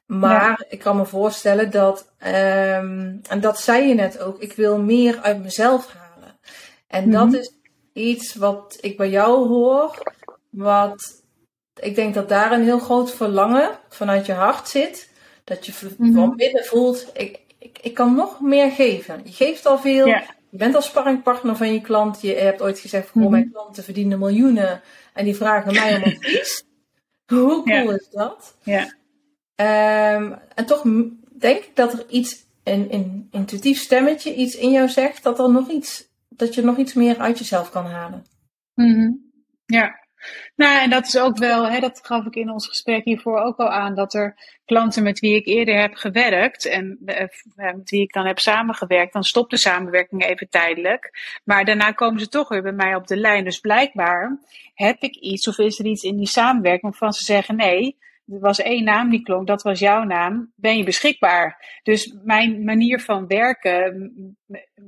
Maar ik kan me voorstellen dat, um, en dat zei je net ook, ik wil meer uit mezelf halen. En dat mhm. is iets wat ik bij jou hoor, wat ik denk dat daar een heel groot verlangen vanuit je hart zit. Dat je van mhm. binnen voelt, ik, ik, ik kan nog meer geven. Je geeft al veel. Je bent al sparringpartner van je klant. Je hebt ooit gezegd, mm mijn klanten verdienen miljoenen. En die vragen mij om advies. Hoe cool is dat? Ja. Um, en toch denk ik dat er iets, een, een intuïtief stemmetje, iets in jou zegt, dat er nog iets, dat je nog iets meer uit jezelf kan halen. Mm Ja, nou, en dat is ook wel, hè, dat gaf ik in ons gesprek hiervoor ook al aan, dat er klanten met wie ik eerder heb gewerkt en uh, met wie ik dan heb samengewerkt, dan stopt de samenwerking even tijdelijk. Maar daarna komen ze toch weer bij mij op de lijn. Dus blijkbaar heb ik iets of is er iets in die samenwerking waarvan ze zeggen: nee, er was één naam die klonk, dat was jouw naam, ben je beschikbaar. Dus mijn manier van werken,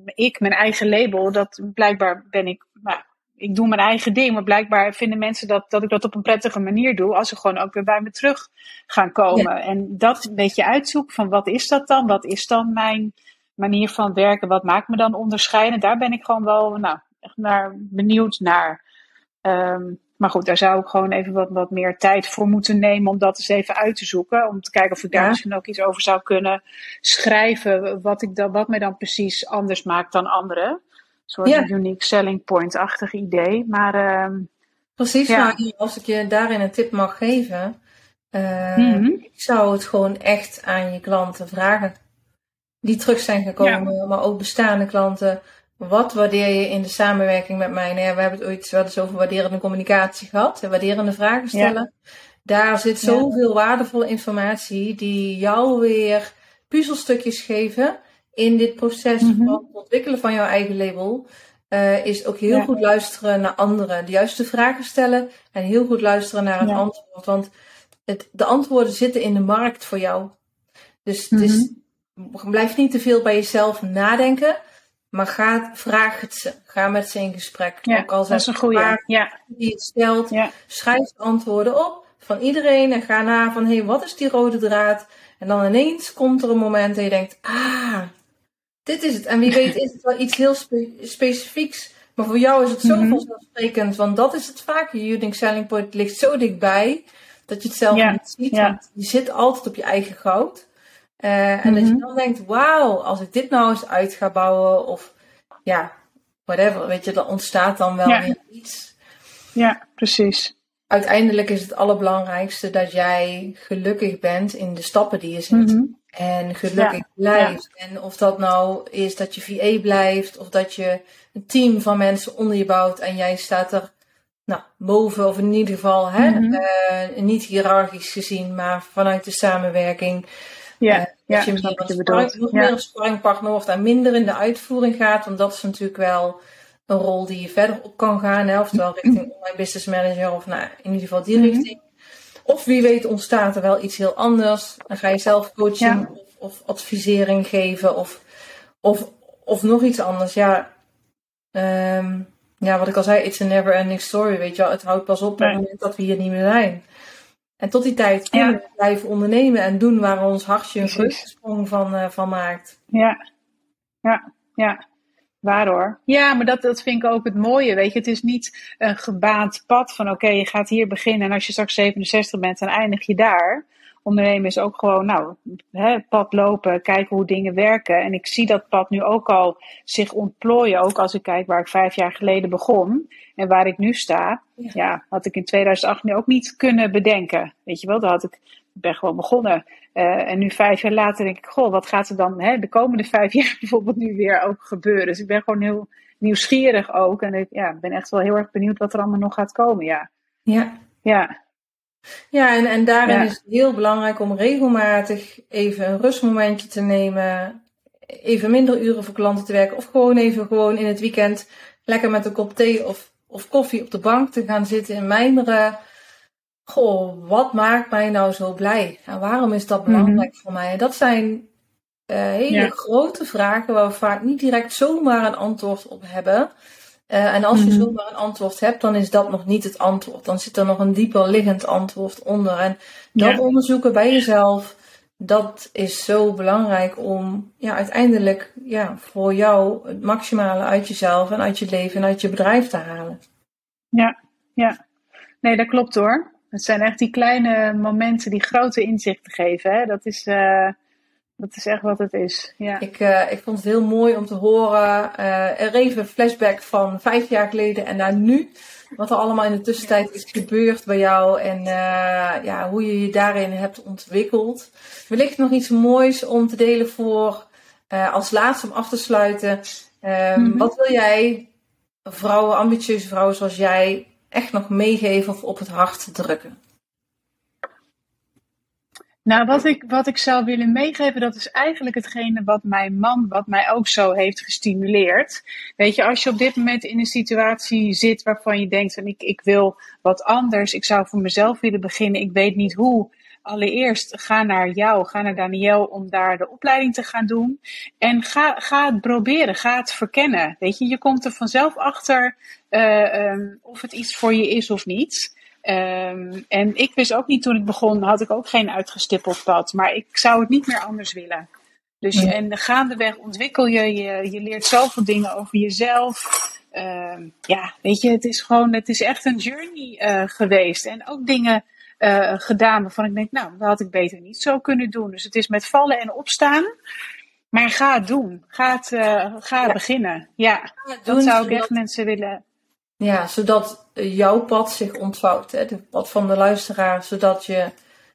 ik, mijn eigen label, dat blijkbaar ben ik, nou, ik doe mijn eigen ding, maar blijkbaar vinden mensen dat, dat ik dat op een prettige manier doe, als ze gewoon ook weer bij me terug gaan komen. En dat een beetje uitzoeken van wat is dat dan? Wat is dan mijn manier van werken? Wat maakt me dan onderscheiden? Daar ben ik gewoon wel nou, echt naar, benieuwd naar. Um, maar goed, daar zou ik gewoon even wat, wat meer tijd voor moeten nemen om dat eens even uit te zoeken. Om te kijken of ik daar misschien ook iets over zou kunnen schrijven. Wat, ik dan, wat mij dan precies anders maakt dan anderen soort ja. unique selling point-achtig idee. Maar, uh, Precies, ja. als ik je daarin een tip mag geven, uh, ik zou het gewoon echt aan je klanten vragen. die terug zijn gekomen, maar ook bestaande klanten. Wat waardeer je in de samenwerking met mij? Nou we hebben het ooit wel eens over waarderende communicatie gehad. Waarderende vragen stellen. Daar zit zoveel waardevolle informatie die jou weer puzzelstukjes geven in dit proces mhm. van het ontwikkelen van jouw eigen label. Uh, is ook heel goed luisteren naar anderen. De juiste vragen stellen en heel goed luisteren naar het antwoord. Want het, de antwoorden zitten in de markt voor jou. Dus, dus blijf niet te veel bij jezelf nadenken. Maar ga, vraag het ze. Ga met ze in gesprek. Ja, ook al dat is een goede. Ja. Die het stelt. Schrijf de antwoorden op van iedereen. En ga na van, hé, hey, wat is die rode draad? En dan ineens komt er een moment dat je denkt, ah, dit is het. En wie weet is het wel iets heel specifieks. Maar voor jou is het zo mm vanzelfsprekend. Want dat is het vaak. Je unique selling point ligt zo dichtbij. Dat je het zelf niet ziet. Want je zit altijd op je eigen goud. Uh, en dat je mhm. dan denkt, wauw, als ik dit nou eens uit ga bouwen. Of ja, whatever. Weet je, dan ontstaat dan wel weer iets. Ja, precies. Uiteindelijk is het allerbelangrijkste dat jij gelukkig bent in de stappen die je zet. Mhm. En gelukkig blijft. En of dat nou is dat je VA blijft, of dat je een team van mensen onder je bouwt en jij staat er nou, boven, of in ieder geval hè, mm niet hiërarchisch gezien, maar vanuit de samenwerking. Ja, uh, ja je meer een, sparring, nog meer een sparringpartner wordt en minder in de uitvoering gaat, want dat is natuurlijk wel een rol die je verder op kan gaan, hè, oftewel richting online business manager of nou, in ieder geval die mhm. richting. Of wie weet ontstaat er wel iets heel anders. Dan ga je zelf coaching of, of, advisering geven of, of, of nog iets anders. Ja, um, ja, wat ik al zei, it's a never ending story, weet je wel. Het houdt pas op op het moment dat we hier niet meer zijn. En tot die tijd kunnen we blijven ondernemen en doen waar ons hartje een sprong van, uh, van maakt. Ja, ja, ja. Waar hoor. Ja, maar dat, dat vind ik ook het mooie. Weet je, het is niet een gebaand pad van oké, je gaat hier beginnen en als je straks 67 bent, dan eindig je daar. Ondernemen is ook gewoon, nou, hè, pad lopen, kijken hoe dingen werken. En ik zie dat pad nu ook al zich ontplooien. Ook als ik kijk waar ik vijf jaar geleden begon en waar ik nu sta. Ja, had ik in 2018 ook niet kunnen bedenken. Weet je wel, dan had ik ben gewoon begonnen. Uh, en nu vijf jaar later denk ik, goh, wat gaat er dan hè, de komende vijf jaar bijvoorbeeld nu weer ook gebeuren? Dus ik ben gewoon heel nieuwsgierig ook. En ik ja, ben echt wel heel erg benieuwd wat er allemaal nog gaat komen, ja. Ja. Ja. Ja, en, en daarin is het heel belangrijk om regelmatig even een rustmomentje te nemen. Even minder uren voor klanten te werken. Of gewoon even gewoon in het weekend lekker met een kop thee of, of koffie op de bank te gaan zitten en mijmeren. Goh, wat maakt mij nou zo blij? En waarom is dat belangrijk mhm. voor mij? Dat zijn uh, hele grote vragen waar we vaak niet direct zomaar een antwoord op hebben. Uh, en als je mhm. zomaar een antwoord hebt, dan is dat nog niet het antwoord. Dan zit er nog een dieper liggend antwoord onder. En dat onderzoeken bij jezelf, dat is zo belangrijk om ja, uiteindelijk ja, voor jou het maximale uit jezelf en uit je leven en uit je bedrijf te halen. Ja, ja. Nee, dat klopt hoor. Het zijn echt die kleine momenten die grote inzichten geven. Hè? Dat, is, uh, dat is echt wat het is. Ja. Ik, uh, ik vond het heel mooi om te horen. Uh, er even een flashback van vijf jaar geleden en naar nu. Wat er allemaal in de tussentijd is gebeurd bij jou en ja, hoe je je daarin hebt ontwikkeld. Wellicht nog iets moois om te delen voor als laatste om af te sluiten. Um, Wat wil jij vrouwen, ambitieuze vrouwen zoals jij, echt nog meegeven of op het hart drukken? Nou, wat ik, wat ik zou willen meegeven, dat is eigenlijk hetgene wat mijn man, wat mij ook zo heeft gestimuleerd. Weet je, als je op dit moment in een situatie zit waarvan je denkt van ik, ik wil wat anders, ik zou voor mezelf willen beginnen, ik weet niet hoe. Allereerst ga naar jou, ga naar Daniel om daar de opleiding te gaan doen. En ga, ga het proberen, ga het verkennen. Weet je, je komt er vanzelf achter uh, um, of het iets voor je is of niet. Um, en ik wist ook niet toen ik begon, had ik ook geen uitgestippeld pad. Maar ik zou het niet meer anders willen. Dus en gaandeweg ontwikkel je, je, je leert zoveel dingen over jezelf. Um, ja, weet je, het is gewoon, het is echt een journey uh, geweest. En ook dingen uh, gedaan waarvan ik denk, nou, dat had ik beter niet zo kunnen doen. Dus het is met vallen en opstaan. Maar ga het doen. Ga het, uh, ga ja. beginnen. Ja, dat zou ik echt mensen willen ja, zodat jouw pad zich ontvouwt, hè, het pad van de luisteraar, zodat je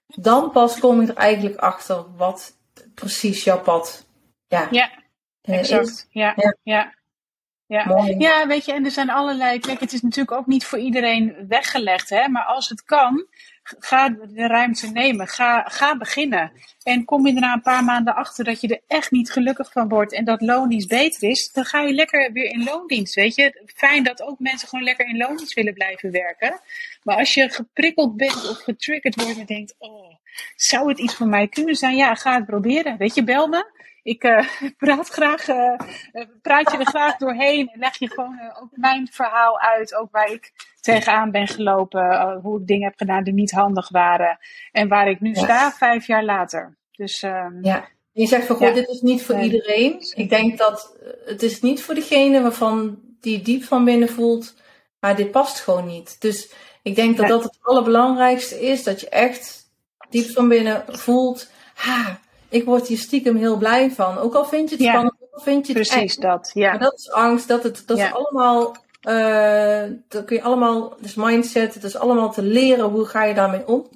dan pas kom je er eigenlijk achter wat precies jouw pad ja. Ja, exact. Ja, ja. Ja. Ja. ja, weet je, en er zijn allerlei. Kijk, het is natuurlijk ook niet voor iedereen weggelegd, hè? Maar als het kan, ga de ruimte nemen. Ga, ga beginnen. En kom je er na een paar maanden achter dat je er echt niet gelukkig van wordt en dat loondienst beter is, dan ga je lekker weer in loondienst. Weet je, fijn dat ook mensen gewoon lekker in loondienst willen blijven werken. Maar als je geprikkeld bent of getriggerd wordt en denkt: Oh, zou het iets voor mij kunnen zijn? Ja, ga het proberen. Weet je, bel me. Ik uh, praat graag, uh, praat je er graag doorheen en leg je gewoon uh, ook mijn verhaal uit. Ook waar ik tegenaan ben gelopen, hoe ik dingen heb gedaan die niet handig waren. En waar ik nu sta, vijf jaar later. Dus, ehm, ja, je zegt van, god, dit is niet voor iedereen. Ik denk dat het is niet voor degene waarvan die diep van binnen voelt, maar dit past gewoon niet. Dus ik denk dat dat het allerbelangrijkste is, dat je echt diep van binnen voelt, ha, ik word hier stiekem heel blij van. Ook al vind je het ja, spannend, ook al vind je het Precies dat, ja. Maar dat is angst, dat, het, dat is allemaal, uh, dat kun je allemaal, dus mindset, het is allemaal te leren, hoe ga je daarmee om.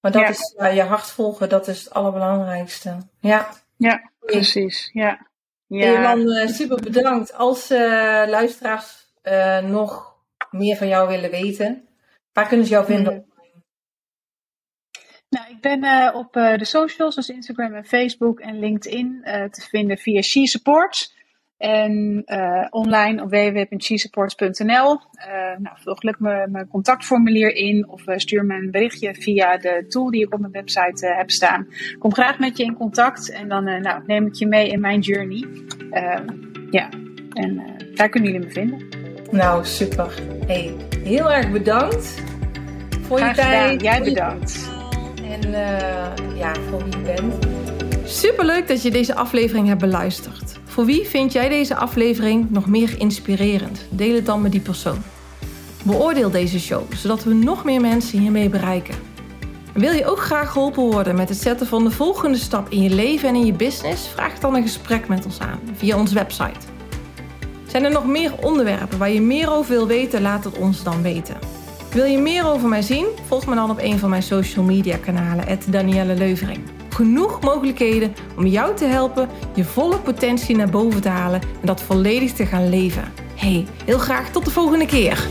Maar dat is uh, je hart volgen, dat is het allerbelangrijkste. Ja, ja precies, ja. ja. En dan uh, super bedankt. Als luisteraars nog meer van jou willen weten, waar kunnen ze jou vinden? Nou, ik ben uh, op uh, de socials, dus Instagram en Facebook en LinkedIn, uh, te vinden via She Supports. En online op www.sesupports.nl. nou, vul gelukkig mijn contactformulier in of stuur me een berichtje via de tool die ik op mijn website heb staan. Kom graag met je in contact en dan nou, neem ik je mee in mijn journey. Ehm, ja, en daar kunnen jullie me vinden. Nou, super. Hey, heel erg bedankt voor je tijd. Jij bedankt en uh, ja, voor wie je bent. Superleuk dat je deze aflevering hebt beluisterd. Voor wie vind jij deze aflevering nog meer inspirerend? Deel het dan met die persoon. Beoordeel deze show, zodat we nog meer mensen hiermee bereiken. Wil je ook graag geholpen worden met het zetten van de volgende stap in je leven en in je business? Vraag dan een gesprek met ons aan via onze website. Zijn er nog meer onderwerpen waar je meer over wil weten? Laat het ons dan weten. Wil je meer over mij zien? Volg me dan op een van mijn social media kanalen, Danielle Leuvering. Genoeg mogelijkheden om jou te helpen je volle potentie naar boven te halen en dat volledig te gaan leven. Hey, heel graag tot de volgende keer.